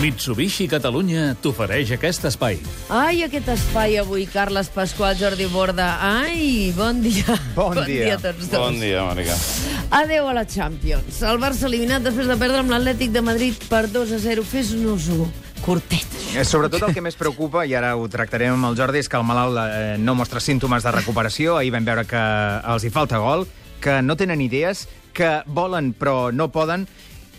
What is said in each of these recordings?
Mitsubishi Catalunya t'ofereix aquest espai. Ai, aquest espai avui, Carles Pasqual, Jordi Borda. Ai, bon dia. Bon dia. dia a tots dos. Bon dia, Mònica. Adéu a la Champions. El Barça eliminat després de perdre amb l'Atlètic de Madrid per 2 a 0. Fes-nos-ho curtet. Eh, Sobretot el que més preocupa, i ara ho tractarem amb el Jordi, és que el malalt eh, no mostra símptomes de recuperació. Ahir vam veure que els hi falta gol, que no tenen idees, que volen però no poden,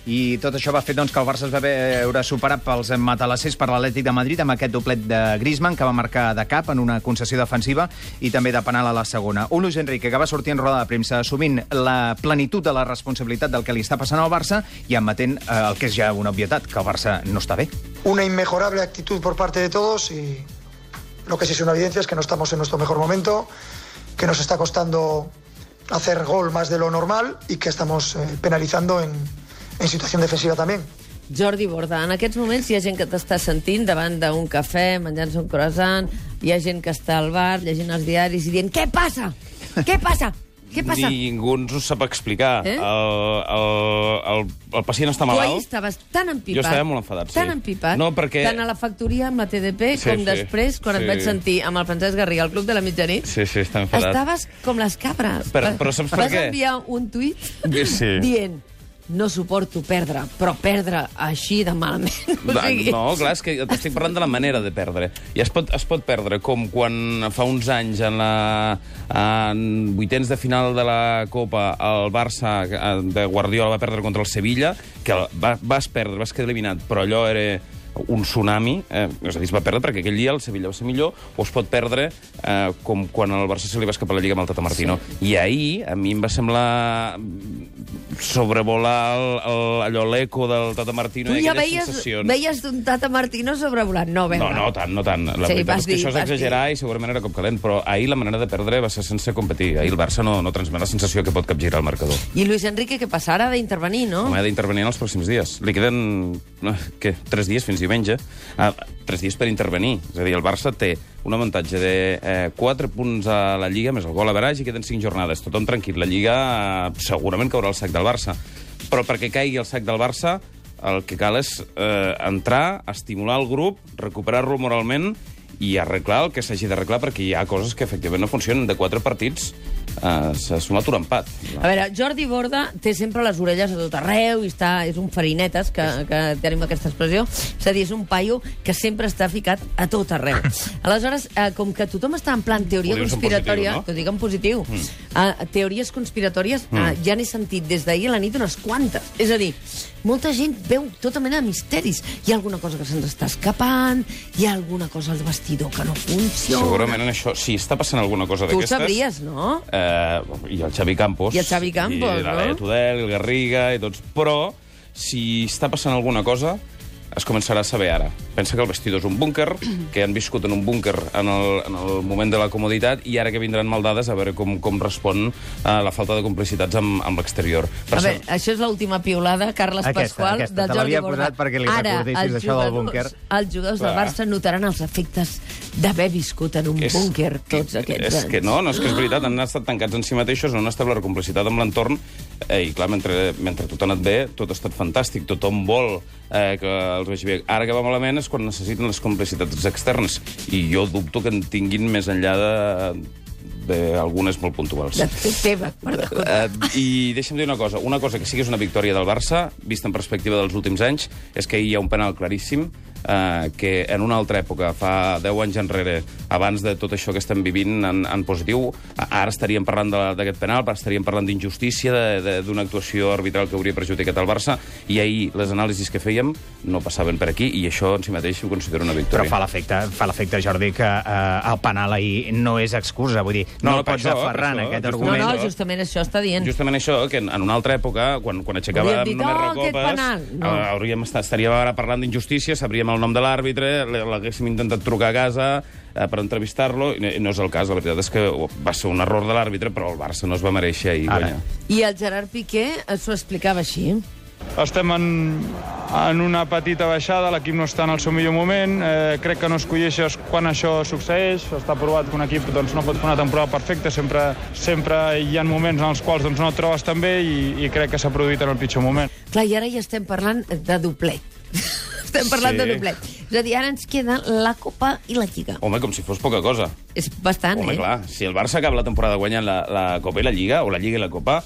i tot això va fer doncs, que el Barça es va veure superat pels matalassers per l'Atlètic de Madrid amb aquest doblet de Griezmann, que va marcar de cap en una concessió defensiva i també de penal a la segona. Un Luis Enrique que va sortir en roda de premsa assumint la plenitud de la responsabilitat del que li està passant al Barça i admetent eh, el que és ja una obvietat, que el Barça no està bé. una inmejorable actitud por parte de todos y lo que sí es una evidencia es que no estamos en nuestro mejor momento, que nos está costando hacer gol más de lo normal y que estamos eh, penalizando en, en situación defensiva también. Jordi Borda, en aquests moments hi ha gent que t'està sentint davant d'un cafè, menjant-se un croissant, hi ha gent que està al bar, llegint els diaris i dient què passa? Què passa? Què passa? Ningú ens ho sap explicar. Eh? El, el, el, el pacient està Tu ahir malalt. estaves tan empipat. Jo estava molt enfadat, sí. Tan empipat. No, perquè- Tant a la factoria amb la TDP Sí, com sí, després, quan et sí. vaig sentir amb el Francesc Garriga al Club de la Mitjanit. Sí, sí, està enfadat. Estaves com les cabres. Però- però saps per Vas què? enviar un tuit Sí. dient no suporto perdre, però perdre així de malament. O sigui, No, clar, és que t'estic parlant de la manera de perdre. I es pot, es pot perdre com quan fa uns anys en la en vuitens de final de la Copa el Barça eh, de Guardiola va perdre contra el Sevilla, que va, vas perdre, vas quedar eliminat, però allò era un tsunami, eh, és a dir, es va perdre perquè aquell dia el Sevilla va ser millor, o es pot perdre eh, com quan el Barça se li va escapar la Lliga amb el Tata Martino. Sí. I ahir, a mi em va semblar sobrevolar el, el, allò l'eco del Tata Martino tu i ja veies, sensacions. veies d'un Tata Martino sobrevolant. No, a veure. No, no, tant, no tant. La Sí, veritat és que dir, això és vas dir. exagerar i segurament era cop calent, però ahir la manera de perdre va ser sense competir. Ahir el Barça no, no transmet la sensació que pot capgirar el marcador. I Luis Enrique, què passa? Ara ha d'intervenir, no? Home, ha d'intervenir en els pròxims dies. Li queden, no, què, tres dies fins diumenge. Ah, tres dies per intervenir. És a dir, el Barça té un avantatge de eh, 4 punts a la Lliga, més el gol a veràs, i queden 5 jornades. Tothom tranquil. La Lliga eh, segurament caurà el sac del Barça. Però perquè caigui el sac del Barça, el que cal és eh, entrar, estimular el grup, recuperar-lo moralment i arreglar el que s'hagi d'arreglar, perquè hi ha coses que efectivament no funcionen. De quatre partits eh, s'ha sumat un empat. A veure, Jordi Borda té sempre les orelles a tot arreu i està, és un farinetes, que, que tenim aquesta expressió. És a dir, és un paio que sempre està ficat a tot arreu. Aleshores, eh, com que tothom està en plan teoria Ho conspiratòria... positiu, no? T'ho dic en positiu. Mm. Uh, teories conspiratòries, mm. uh, ja n'he sentit des d'ahir a la nit unes quantes. És a dir, molta gent veu tota mena de misteris. Hi ha alguna cosa que se'ns està escapant, hi ha alguna cosa al vestidor que no funciona... Segurament en això, si està passant alguna cosa Tu ho d'aquestes... sabries, no? Eh, I el Xavi Campos. I el Xavi Campos, I la no? Laia Tudel, el Garriga i tots. Però, si està passant alguna cosa, es començarà a saber ara. Pensa que el vestidor és un búnquer, que han viscut en un búnquer en el, en el moment de la comoditat, i ara que vindran maldades a veure com, com respon a la falta de complicitats amb, amb l'exterior. Per A veure, això és l'última piulada, Carles Aquesta, Pasqual, aquesta. del Te Jordi l'havia Borda. posat perquè li Ara, recordessis els això del jugadors- búnquer. Els jugadors del. Barça notaran els efectes d'haver viscut en un és- búnquer tots aquests és anys. que no, no és que és veritat, han estat tancats en si mateixos, no han establert complicitat amb l'entorn, eh, i clar, mentre, mentre tot ha anat bé, tot ha estat fantàstic, tothom vol eh, que els vegi bé. Ara que va malament és quan necessiten les complicitats externes, i jo dubto que en tinguin més enllà de d'algunes molt puntuals. De teva. Uh, I deixa'm dir una cosa. Una cosa que sí que és una victòria del Barça, vista en perspectiva dels últims anys, és que hi ha un penal claríssim uh, que en una altra època, fa 10 anys enrere, abans de tot això que estem vivint en, en positiu, ara estaríem parlant de- d'aquest penal, estaríem parlant d'injustícia, d'una actuació arbitral que hauria perjudicat el Barça, i ahir les anàlisis que fèiem no passaven per aquí, i això en si mateix ho considero una Però victòria. fa l'efecte, fa l'efecte, Jordi, que eh, el penal ahir no és excusa. Vull dir, no, No, el per pots això, aferrar en aquest justament. No, argument. no, justament això està dient. Justament això, que en, en una altra època, quan, quan aixecàvem només "Oh, recopes, penal". No. eh, hauríem estaríem ara parlant d'injustícia, sabríem el nom de l'àrbitre, l'haguéssim intentat trucar a casa eh, per entrevistar-lo, i no- és el cas. La veritat és que va ser un error de l'àrbitre, però el Barça no es va mereixer ahir Ara. guanyar. I el Gerard Piqué s'ho explicava així. Estem en, en una petita baixada, l'equip no està en el seu millor moment, eh, crec que no escolleixes quan això succeeix, està provat que un equip doncs, no pot fer una temporada perfecta, sempre, sempre hi ha moments en els quals doncs, no et trobes tan bé i, i crec que s'ha produït en el pitjor moment. Clar, i ara ja estem parlant de doblet. Estem parlant Sí. de doblet. És a dir, ara ens queda la Copa i la Lliga. Home, com si fos poca cosa. És bastant, Home, eh? clar, si el Barça acaba la temporada guanyant la, la Copa i la Lliga, o la Lliga i la Copa,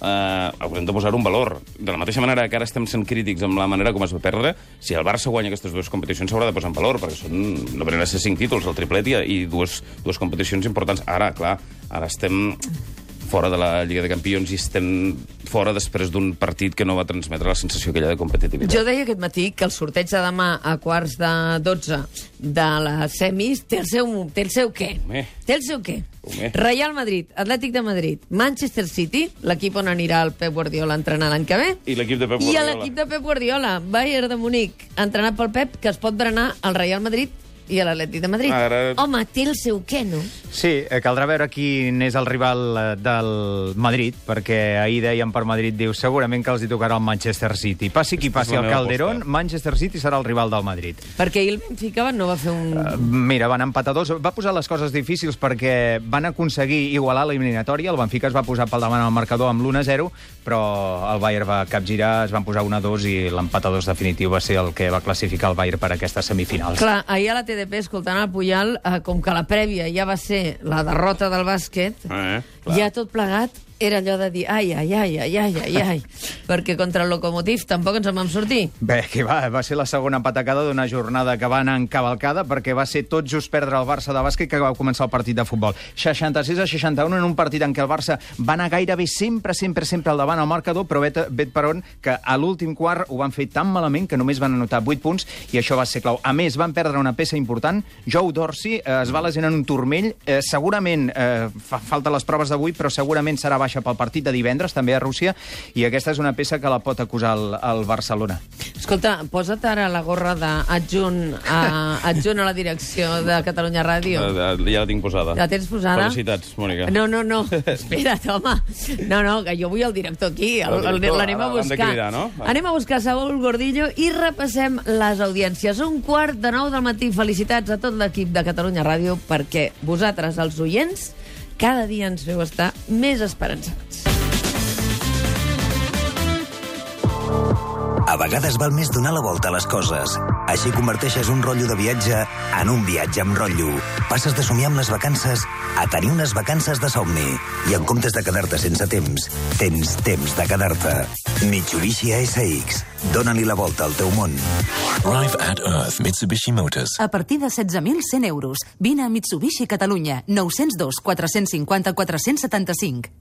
eh, haurem de posar un valor. De la mateixa manera que ara estem sent crítics amb la manera com es va perdre, si el Barça guanya aquestes dues competicions s'haurà de posar en valor, perquè són, no venen a ser cinc títols, el triplet i, i dues, dues competicions importants. Ara, clar, ara estem fora de la Lliga de Campions i estem fora després d'un partit que no va transmetre la sensació aquella de competitivitat. Jo deia aquest matí que el sorteig de demà a quarts de 12 de les semis té el seu, té el seu què? Home. Té el seu què? Home. Real Madrid, Atlètic de Madrid, Manchester City, l'equip on anirà el Pep Guardiola a entrenar l'any que ve, I l'equip de Pep i Guardiola. l'equip de Pep Guardiola, Bayern de Munic, entrenat pel Pep, que es pot berenar al Real Madrid i a l'Atlètic de Madrid. Ara- Home, té el seu què, no? Sí, eh, caldrà veure quin és el rival eh, del Madrid, perquè ahir dèiem per Madrid, diu, segurament que els hi tocarà el Manchester City. Passi qui passi al Calderón, aposta. Manchester City serà el rival del Madrid. Perquè ahir el Benfica no va fer un... Eh, Mira, van empatar dos. Va posar les coses difícils perquè van aconseguir igualar l'eliminatòria. El Benfica es va posar pel davant al marcador amb l'1-0, però el Bayern va capgirar, es van posar 1-2 i l'empat a dos definitiu va ser el que va classificar el Bayern per aquestes semifinals. Clar, ahir a la TDP, escoltant el Puyal, eh, com que la prèvia ja va ser la derrota del bàsquet, Eh, clar. ja tot plegat era allò de dir ai, ai, ai, ai, ai, ai, ai, perquè contra el Lokomotiv tampoc ens en vam sortir. Bé, que va, va ser la segona patacada d'una jornada que va anar en cavalcada perquè va ser tot just perdre el Barça de bàsquet que va començar el partit de futbol. 66 a 61 en un partit en què el Barça va anar gairebé sempre, sempre, sempre al davant al marcador, però vet, vet per on que a l'últim quart ho van fer tan malament que només van anotar 8 punts i això va ser clau. A més, van perdre una peça important. Joe Dorsey eh, es va lesionar en un turmell. Eh, segurament, eh, fa falta les proves d'avui, però segurament serà baixa pel partit de divendres, també a Rússia, i aquesta és una peça que la pot acusar el, el Barcelona. Escolta, posa't ara la gorra d'adjunt a, adjunt a la direcció de Catalunya Ràdio. Eh, Ja la tinc posada. La tens posada? Felicitats, Mònica. No, no, no. Espera't, home. No, no, que jo vull el director aquí. L'anem a buscar. cridar, no? Anem a buscar Saúl Gordillo i repassem les audiències. Un quart de nou del matí. Felicitats a tot l'equip de Catalunya Ràdio perquè vosaltres, els oients, cada dia ens feu estar més esperançats. A vegades val més donar la volta a les coses. Així converteixes un rotllo de viatge en un viatge amb rotllo. Passes de somiar amb les vacances a tenir unes vacances de somni. I en comptes de quedar-te sense temps, tens temps de quedar-te. Mitsubishi ASX. Dóna-li la volta al teu món. Drive at Earth Mitsubishi Motors. A partir de 16.100 euros. Vine a Mitsubishi Catalunya. 902 450 475.